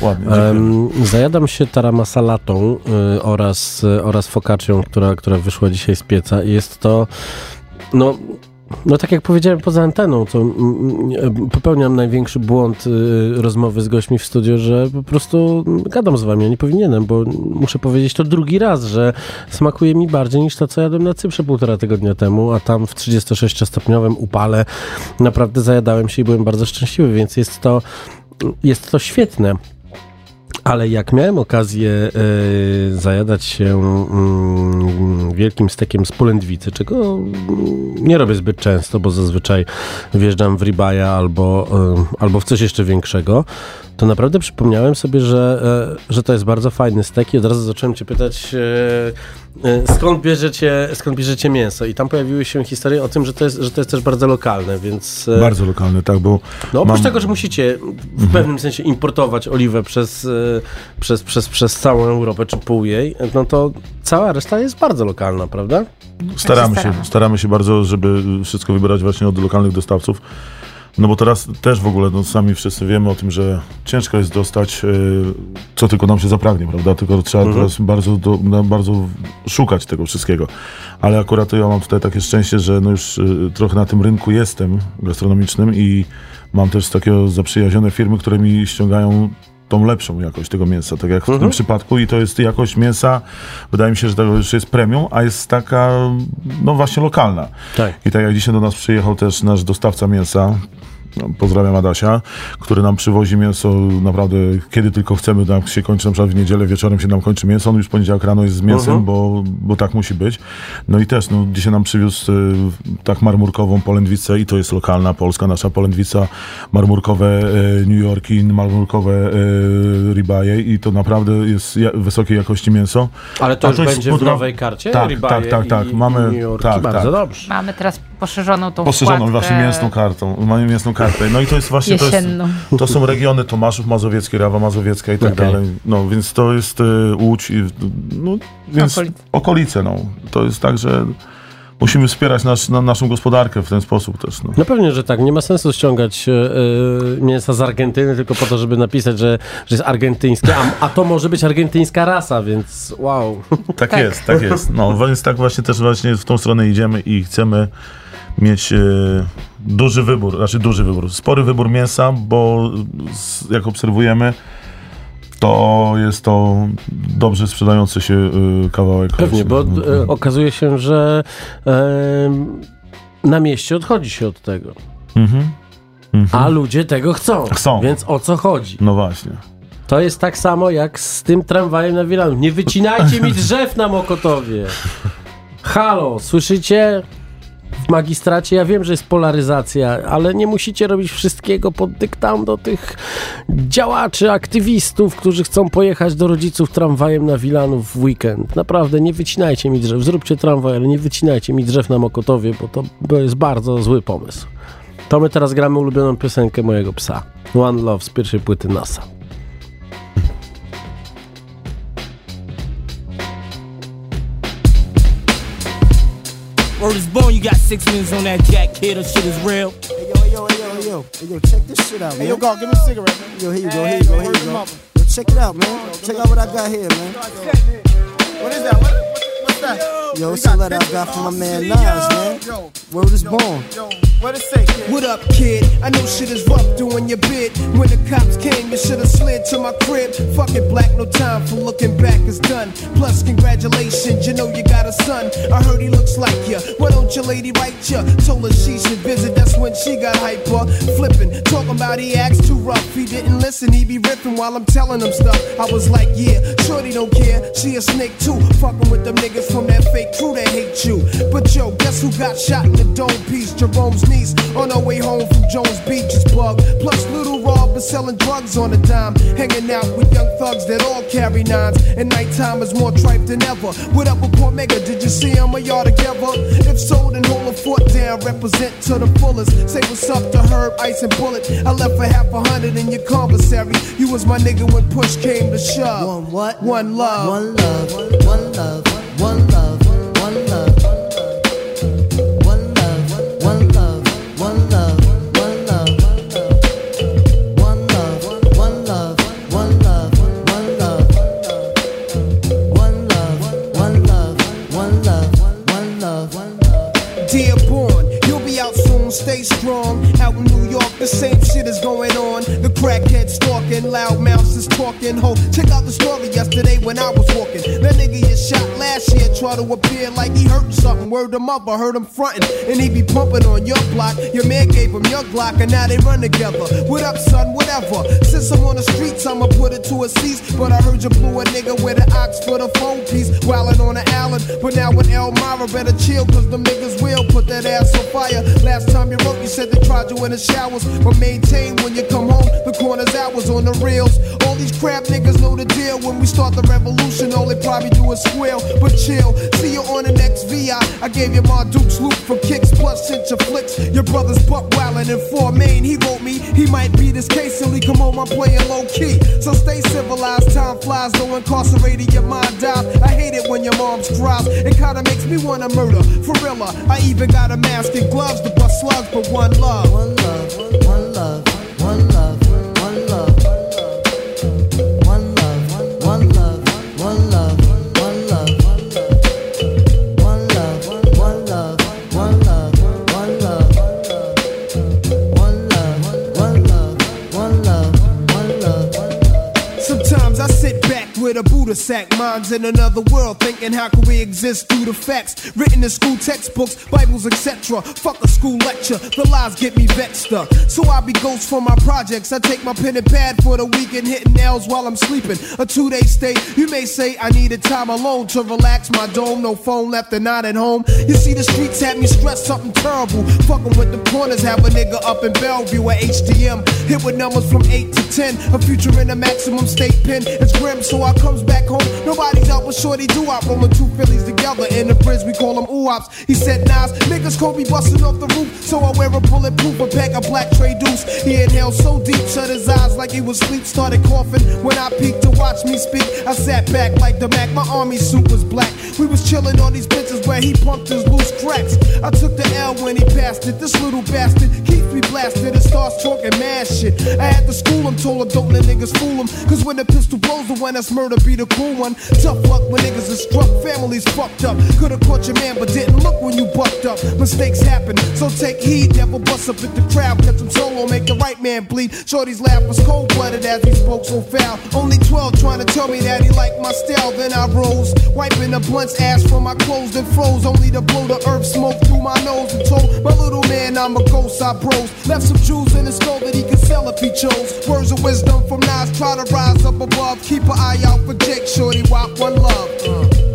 Ładnie. Em, zajadam się taramasalatą y, oraz, y, oraz focaccią, która, która wyszła dzisiaj z pieca. I Jest to, no, no tak jak powiedziałem poza anteną, mm, popełniam największy błąd y, rozmowy z gośćmi w studiu, że po prostu gadam z wami, a nie powinienem, bo muszę powiedzieć to drugi raz, że smakuje mi bardziej niż to, co jadłem na Cyprze półtora tygodnia temu, a tam w 36-stopniowym upale naprawdę zajadałem się i byłem bardzo szczęśliwy, więc jest to, jest to świetne. Ale jak miałem okazję e, zajadać się mm, wielkim stekiem z polędwicy, czego mm, nie robię zbyt często, bo zazwyczaj wjeżdżam w ribaja albo, e, albo w coś jeszcze większego, to naprawdę przypomniałem sobie, że, e, że to jest bardzo fajny stek i od razu zacząłem cię pytać, skąd bierzecie, skąd bierzecie mięso? I tam pojawiły się historie o tym, że to jest, że to jest też bardzo lokalne, więc... Bardzo lokalny, tak, bo no oprócz mam- Mhm. tego, że musicie w pewnym sensie importować oliwę przez, przez, przez, przez całą Europę czy pół jej, no to cała reszta jest bardzo lokalna, prawda? Staramy się, staramy. się bardzo, żeby wszystko wybierać właśnie od lokalnych dostawców. No bo teraz też w ogóle, no sami wszyscy wiemy o tym, że ciężko jest dostać, e, co tylko nam się zapragnie, prawda? Tylko trzeba teraz bardzo, do, no, bardzo szukać tego wszystkiego. Ale akurat ja mam tutaj takie szczęście, że no już e, trochę na tym rynku jestem gastronomicznym i mam też takiego zaprzyjaźnione firmy, które mi ściągają tą lepszą jakość tego mięsa, tak jak w tym przypadku i to jest jakość mięsa, wydaje mi się, że to już jest premium, a jest taka, no właśnie lokalna. Tak. I tak jak dzisiaj do nas przyjechał też nasz dostawca mięsa, pozdrawiam Adasia, który nam przywozi mięso naprawdę kiedy tylko chcemy, nam się kończy na przykład w niedzielę wieczorem się nam kończy mięso, on już w poniedziałek rano jest z mięsem, Mhm. bo, bo tak musi być. No i też, no dzisiaj nam przywiózł y, tak marmurkową polędwicę i to jest lokalna polska, nasza polędwica, marmurkowe y, New Yorki, marmurkowe y, ribaje i to naprawdę jest ja, wysokiej jakości mięso. Ale to A już będzie w podra- nowej karcie? Tak, tak, tak, tak. i- Mamy- i New Yorki. tak, Bardzo tak. dobrze. Mamy teraz poszerzoną tą Poszerzoną wkładkę właśnie mięsną kartą. Mamy mięsną kartę. No i to jest właśnie to, jest, to są regiony Tomaszów Mazowiecki, Rawa Mazowiecka i tak Okej. dalej. No więc to jest y, Łódź i no, więc Okolice. okolice. no. To jest tak, że musimy wspierać nasz, na, naszą gospodarkę w ten sposób też. No. No pewnie, że tak. Nie ma sensu ściągać e, mięsa z Argentyny tylko po to, żeby napisać, że, że jest argentyńskie, a, a to może być argentyńska rasa, więc wow. Tak, Tak. jest, tak jest. No więc tak właśnie też właśnie w tą stronę idziemy i chcemy mieć e, duży wybór, znaczy duży wybór, spory wybór mięsa, bo jak obserwujemy, to jest to dobrze sprzedający się e, kawałek. Pewnie, bo e, okazuje się, że e, na mieście odchodzi się od tego. mhm. Mhm. A ludzie tego chcą. Chcą. Więc o co chodzi? No właśnie. To jest tak samo jak z tym tramwajem na Wilanu. Nie wycinajcie mi drzew na Mokotowie. Halo, słyszycie? W magistracie ja wiem, że jest polaryzacja, ale nie musicie robić wszystkiego pod dyktando tych działaczy, aktywistów, którzy chcą pojechać do rodziców tramwajem na Wilanów w weekend. Naprawdę, nie wycinajcie mi drzew. Zróbcie tramwaj, ale nie wycinajcie mi drzew na Mokotowie, bo to jest bardzo zły pomysł. To my teraz gramy ulubioną piosenkę mojego psa. One Love z pierwszej płyty NASA. Word is born, you got six minutes on that jack, kid. That shit is real. Hey, yo, hey, yo, hey, yo, hey, yo. Hey, yo, check this shit out, man. Hey, yo, God, give me a cigarette, man. Yo, here you go, here you go, here you go. Yo, check it out, man. Check out what I got here, man. What is that? What, what, what's that? Yo, it's a letter I got from my man Nas, man. Word is born. What up, kid? I know shit is rough doing your bid. When the cops came, you should have slid to my crib. Fuck it, black, no time for looking back, it's done. Plus, congratulations, you know you got a son. I heard he looks like you. Why don't your lady write you? Told her she should visit, that's when she got hyper. Flipping, talking about he acts too rough. He didn't listen, he be ripping while I'm telling him stuff. I was like, yeah, shorty don't care. She a snake too. Fucking with them niggas from that fake crew that hate you. But yo, guess who got shot in the dome piece? Jerome's niece on her way home from Jones Beach is bug. Plus, little Rob is selling drugs on a dime. Hanging out with young thugs that all carry nines. And nighttime is more tripe than ever. What up with Port Mega? Did you see him or y'all together? If so, then hold a foot down. Represent to the fullest. Say what's up to Herb, Ice, and Bullet. I left for half a hundred in your commissary. You was my nigga when push came to shove. One what? One love. One love. One love. One love. One strong. Out in New York, the same shit is going on. Crackhead stalking, loud mouths is talking. Ho, check out the story yesterday when I was walking. That nigga you shot last year try to appear like he hurt something. Word him up, I heard him frontin'. And he be pumping on your block. Your man gave him your Glock, and now they run together. What up, son? Whatever. Since I'm on the streets, I'ma put it to a cease. But I heard you blew a nigga with an ox for the phone piece. Wildin' on the island. But now with Elmira, better chill, cause them niggas will put that ass on fire. Last time you wrote, you said they tried you in the showers. But maintain when you come home, the corner's on the reels. All these crap niggas know the deal. When we start the revolution, all they probably do is squeal. But chill, see you on the next VI. I gave you my Duke's loop for kicks, plus sent your flicks. Your brother's buck wildin' in four main. He wrote me, he might be this case till he come home. I'm playing low key. So stay civilized, time flies, though incarcerated, your mind dies. I hate it when your mom's cries. It kinda makes me wanna murder. For real, uh, I even got a mask and gloves to bust slugs, but one love. One love. One love. the sack, minds in another world, thinking how can we exist through the facts written in school textbooks, Bibles, etc. Fuck a school lecture, the lies get me vexed up. So I be ghost for my projects. I take my pen and pad for the weekend, hitting nails while I'm sleeping. A two day stay, you may say I needed time alone to relax my dome. No phone left and not at home. You see, the streets had me stressed something terrible. Fucking with the corners, have a nigga up in Bellevue at HDM. Hit with numbers from 8 to 10. A future in a maximum state pen. It's grim, so I comes back home. Nobody's out with Shorty do I rolling two Phillies together in the bridge. We call them oops. He said, Nas, niggas me busting off the roof. So I wear a bulletproof, a pack of black tray deuce. He inhaled so deep, shut his eyes like he was asleep. Started coughing when I peeked to watch me speak. I sat back like the Mac. My army suit was black. We was chilling on these benches where he pumped his loose cracks. I took the L when he passed it. This little bastard keeps me blasted and starts talking mad shit. I had to school him, told him don't let niggas fool him. Cause when the pistol blows, the one that's murder be the cool one. Tough luck when niggas are struck, families fucked up. Could've caught your man, but didn't look when you bucked up. Mistakes happen, so take heed. Never bust up at the crowd, catch him solo, make the right man bleed. Shorty's laugh was cold blooded as he spoke so foul. Only 12 trying to tell me that he liked my style. Then I rose, wiping the blunt's asked for my clothes, and froze. Only to blow the earth smoke through my nose and told my little man I'm a ghost. I bros left some jewels in his skull that he could sell if he chose. Words of wisdom from Nas, try to rise up above. Keep an eye out for Jake Shorty, walk one love. Uh.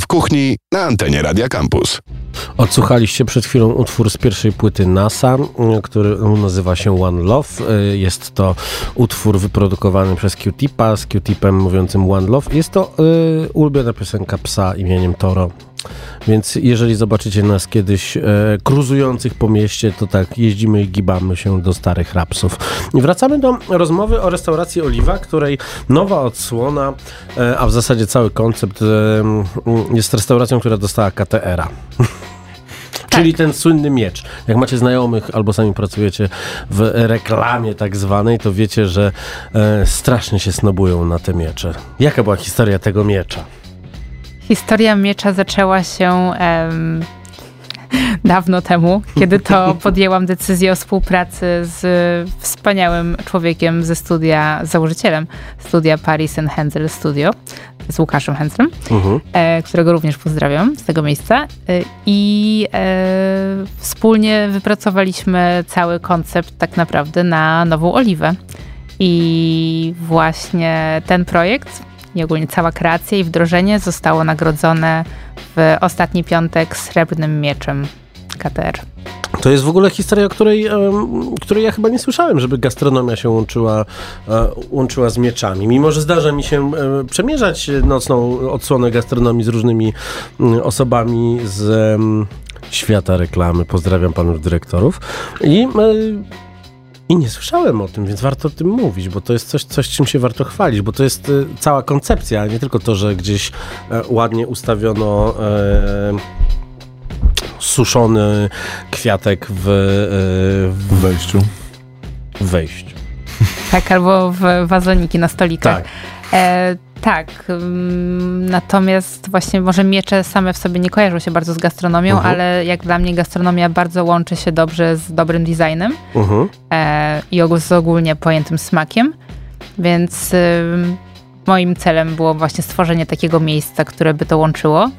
W kuchni na antenie Radia Campus. Odsłuchaliście przed chwilą utwór z pierwszej płyty NASA, y, który nazywa się One Love. Y, Jest to utwór wyprodukowany przez Q-Tipa, z Q-Tipem mówiącym One Love. Jest to y, ulubiona piosenka psa imieniem Toro. Więc jeżeli zobaczycie nas kiedyś e, cruzujących po mieście, to tak jeździmy i gibamy się do starych rapsów. I wracamy do rozmowy o restauracji Oliwa, której nowa odsłona, e, a w zasadzie cały koncept e, jest restauracją, która dostała KTR-a. Czyli ten słynny miecz. Jak macie znajomych albo sami pracujecie w reklamie tak zwanej, to wiecie, że e, strasznie się snobują na te miecze. Jaka była historia tego miecza? Historia miecza zaczęła się em, dawno temu, kiedy to podjęłam decyzję o współpracy z wspaniałym człowiekiem ze studia, założycielem studia Paris and Hensel Studio, z Łukaszem Henslem, e, którego również pozdrawiam z tego miejsca. E, I e, wspólnie wypracowaliśmy cały koncept tak naprawdę na nową oliwę. I właśnie ten projekt i ogólnie cała kreacja i wdrożenie zostało nagrodzone w ostatni piątek srebrnym mieczem KTR. To jest w ogóle historia, której, której ja chyba nie słyszałem, żeby gastronomia się łączyła, e, łączyła z mieczami. Mimo, że zdarza mi się e, przemierzać nocną odsłonę gastronomii z różnymi osobami z świata reklamy. Pozdrawiam panów dyrektorów. I e, i nie słyszałem o tym, więc warto o tym mówić, bo to jest coś, coś czym się warto chwalić, bo to jest y, cała koncepcja, a nie tylko to, że gdzieś e, ładnie ustawiono e, suszony kwiatek w, e, w wejściu. W wejściu. Tak, albo w wazoniki na stolikach. Tak. E, tak, ym, natomiast właśnie może miecze same w sobie nie kojarzą się bardzo z gastronomią, Mhm. ale jak dla mnie gastronomia bardzo łączy się dobrze z dobrym designem Mhm. e, i z ogólnie pojętym smakiem, więc ym, moim celem było właśnie stworzenie takiego miejsca, które by to łączyło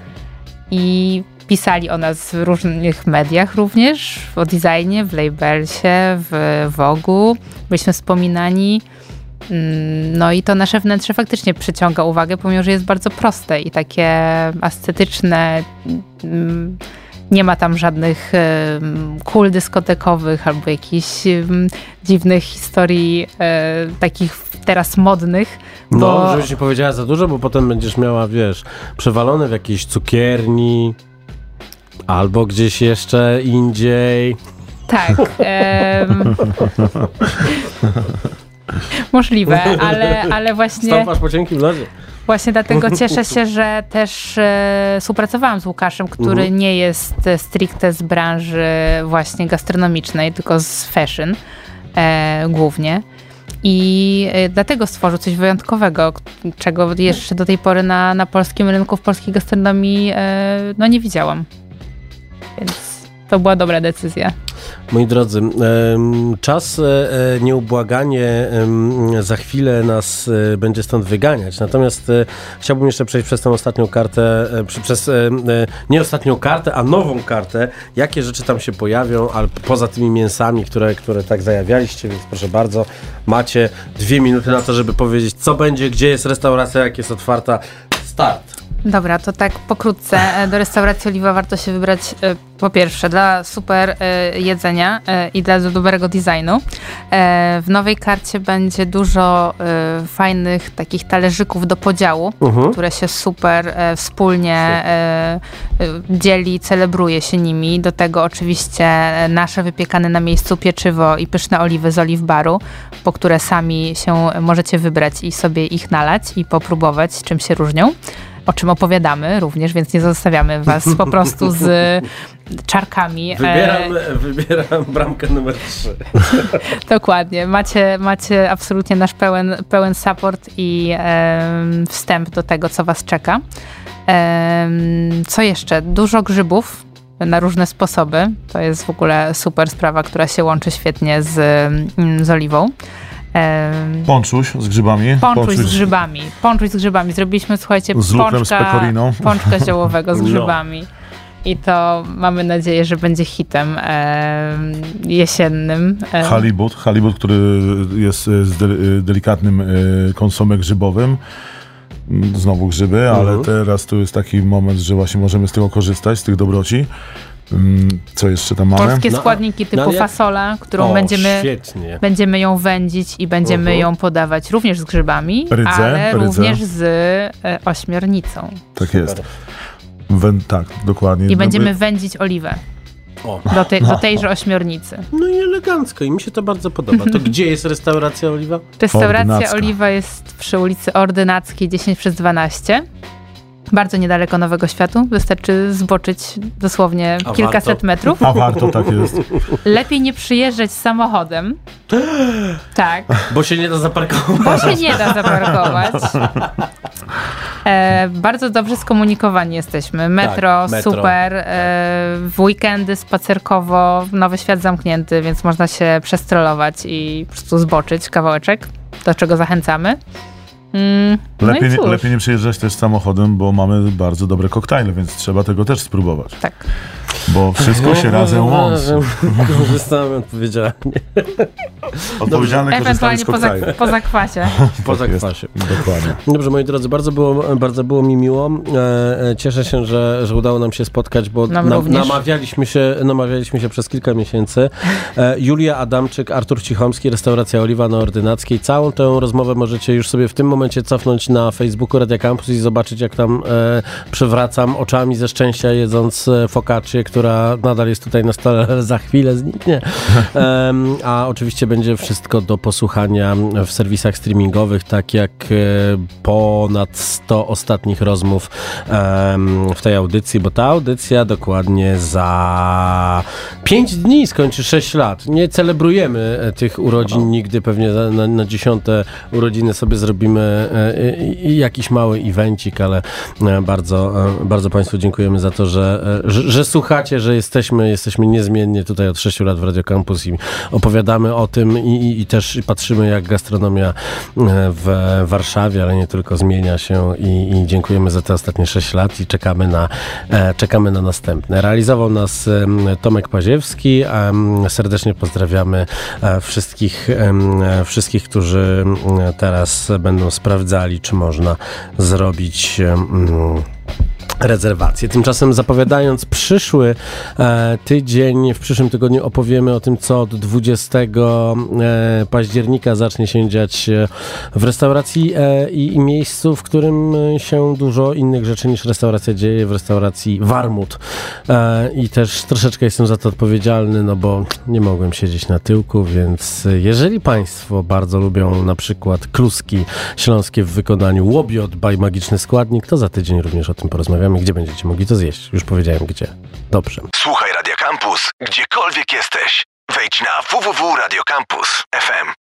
i pisali o nas w różnych mediach również, o designie, w Labelsie, w Wogu, byliśmy wspominani. Mm, No i to nasze wnętrze faktycznie przyciąga uwagę, pomimo że jest bardzo proste i takie ascetyczne. mm, Nie ma tam żadnych em, kul dyskotekowych albo jakichś dziwnych historii e, takich teraz modnych. No, bo żebyś nie powiedziała za dużo, bo potem będziesz miała, wiesz, przewalone w jakiejś cukierni albo gdzieś jeszcze indziej. tak. em, możliwe, ale, ale właśnie. Stąpasz po cienkim lodzie. Właśnie dlatego cieszę się, że też e, współpracowałam z Łukaszem, który Mhm. nie jest e, stricte z branży właśnie gastronomicznej, tylko z fashion e, głównie. I e, dlatego stworzył coś wyjątkowego, czego jeszcze do tej pory na, na polskim rynku, w polskiej gastronomii e, no nie widziałam. Więc to była dobra decyzja. Moi drodzy, czas e, e, nieubłaganie za chwilę nas e, będzie stąd wyganiać. Natomiast chciałbym jeszcze przejść przez tę ostatnią kartę, przez nie ostatnią kartę, a nową kartę. Jakie rzeczy tam się pojawią, ale poza tymi mięsami, które, które tak zajawialiście, więc proszę bardzo, macie dwie minuty na to, żeby powiedzieć, co będzie, gdzie jest restauracja, jak jest otwarta. Start. Dobra, to tak pokrótce. E, Do restauracji Oliwa warto się wybrać e, po pierwsze dla super e, jedzenia i dla dobrego designu. W nowej karcie będzie dużo fajnych takich talerzyków do podziału, Mhm. które się super wspólnie dzieli, celebruje się nimi. Do tego oczywiście nasze wypiekane na miejscu pieczywo i pyszne oliwy z oliw baru, po które sami się możecie wybrać i sobie ich nalać i popróbować, czym się różnią o czym opowiadamy również, więc nie zostawiamy was po prostu z czarkami. E, Wybieram, wybieram bramkę numer 3. Dokładnie. Macie, macie absolutnie nasz pełen, pełen support i wstęp do tego, co was czeka. Co jeszcze? Dużo grzybów na różne sposoby. To jest w ogóle super sprawa, która się łączy świetnie z, z oliwą. Em, Ponczuś z grzybami. Ponczuś z grzybami. Ponczuś z grzybami. Zrobiliśmy, słuchajcie, Z lukrem z pączka, pekoriną. pączka ziołowego z No. grzybami. I to mamy nadzieję, że będzie hitem em, jesiennym. Em, Halibut, halibut, który jest e, z de, e, delikatnym e, konsomem grzybowym. znowu grzyby, ale Mhm. teraz tu jest taki moment, że właśnie możemy z tego korzystać, z tych dobroci. Mm, Co jeszcze tam mamy? Polskie No, składniki typu no, fasola, którą O, będziemy, świetnie. będziemy ją wędzić i będziemy Mhm. ją podawać również z grzybami, Rydze, ale rydze. również z e, ośmiornicą. Tak jest. Wę- tak, dokładnie. I No, będziemy wędzić oliwę O. do, tej, do tejże ośmiornicy. No i elegancko i mi się to bardzo podoba. To gdzie jest restauracja Oliwa? Restauracja Ordynacka. Oliwa jest przy ulicy Ordynackiej 10 przez 12. Bardzo niedaleko Nowego Światu. Wystarczy zboczyć dosłownie A kilkaset warto? metrów. A warto, tak jest. Lepiej nie przyjeżdżać samochodem. Tak, Bo się nie da zaparkować. bo się nie da zaparkować. E, bardzo dobrze skomunikowani jesteśmy. Metro, Tak, metro. super. E, w weekendy spacerkowo, Nowy Świat zamknięty, więc można się przestrolować i po prostu zboczyć kawałeczek, do czego zachęcamy. Mm, no Lepiej, i nie, lepiej nie przyjeżdżać też samochodem, bo mamy bardzo dobre koktajle, więc trzeba tego też spróbować. Tak. Bo wszystko się razem łączy. Korzystamy odpowiedzialnie. Odpowiedzialny korzystanie Ewentualnie z po, koktajli. zak- po zakwasie. Po Tak jest. zakwasie. Dokładnie. Dobrze, moi drodzy, bardzo było, bardzo było mi miło. E, e, Cieszę się, że, że udało nam się spotkać, bo Nam również. namawialiśmy, się, namawialiśmy się przez kilka miesięcy. E, Julia Adamczyk, Artur Cichomski, restauracja Oliwa na Ordynackiej. Całą tę rozmowę możecie już sobie w tym momencie cofnąć na Facebooku Radia Campus i zobaczyć, jak tam e, przewracam oczami ze szczęścia, jedząc focaccię, która nadal jest tutaj na stole, ale za chwilę zniknie. Em, a oczywiście będzie wszystko do posłuchania w serwisach streamingowych, tak jak e, ponad 100 ostatnich rozmów em, w tej audycji, bo ta audycja dokładnie za 5 dni skończy 6 lat. Nie celebrujemy e, tych urodzin nigdy, pewnie na, na, dziesiąte urodziny sobie zrobimy e, jakiś mały evencik, ale bardzo, bardzo Państwu dziękujemy za to, że, że, że słuchacie, że jesteśmy, jesteśmy niezmiennie tutaj od 6 lat w Radio Campus i opowiadamy o tym i, i, i też patrzymy, jak gastronomia e, w Warszawie, ale nie tylko zmienia się i, i dziękujemy za te ostatnie 6 lat i czekamy na, e, czekamy na następne. Realizował nas Tomek Paziewski. Serdecznie pozdrawiamy e, wszystkich, wszystkich, którzy teraz będą sprawdzali, czy można zrobić em, rezerwacje. Tymczasem zapowiadając przyszły e, tydzień, w przyszłym tygodniu opowiemy o tym, co od 20 e, października zacznie się dziać e, w restauracji e, i, i miejscu, w którym się dużo innych rzeczy niż restauracja dzieje, w restauracji Warmut. E, I też troszeczkę jestem za to odpowiedzialny, no bo nie mogłem siedzieć na tyłku, więc jeżeli Państwo bardzo lubią na przykład kluski śląskie w wykonaniu łobiot by Magiczny Składnik, to za tydzień również o tym porozmawiamy, gdzie będziecie mogli to zjeść. Już powiedziałem gdzie. Dobrze. Słuchaj Radio Campus, gdziekolwiek jesteś. Wejdź na www.radiocampus.fm.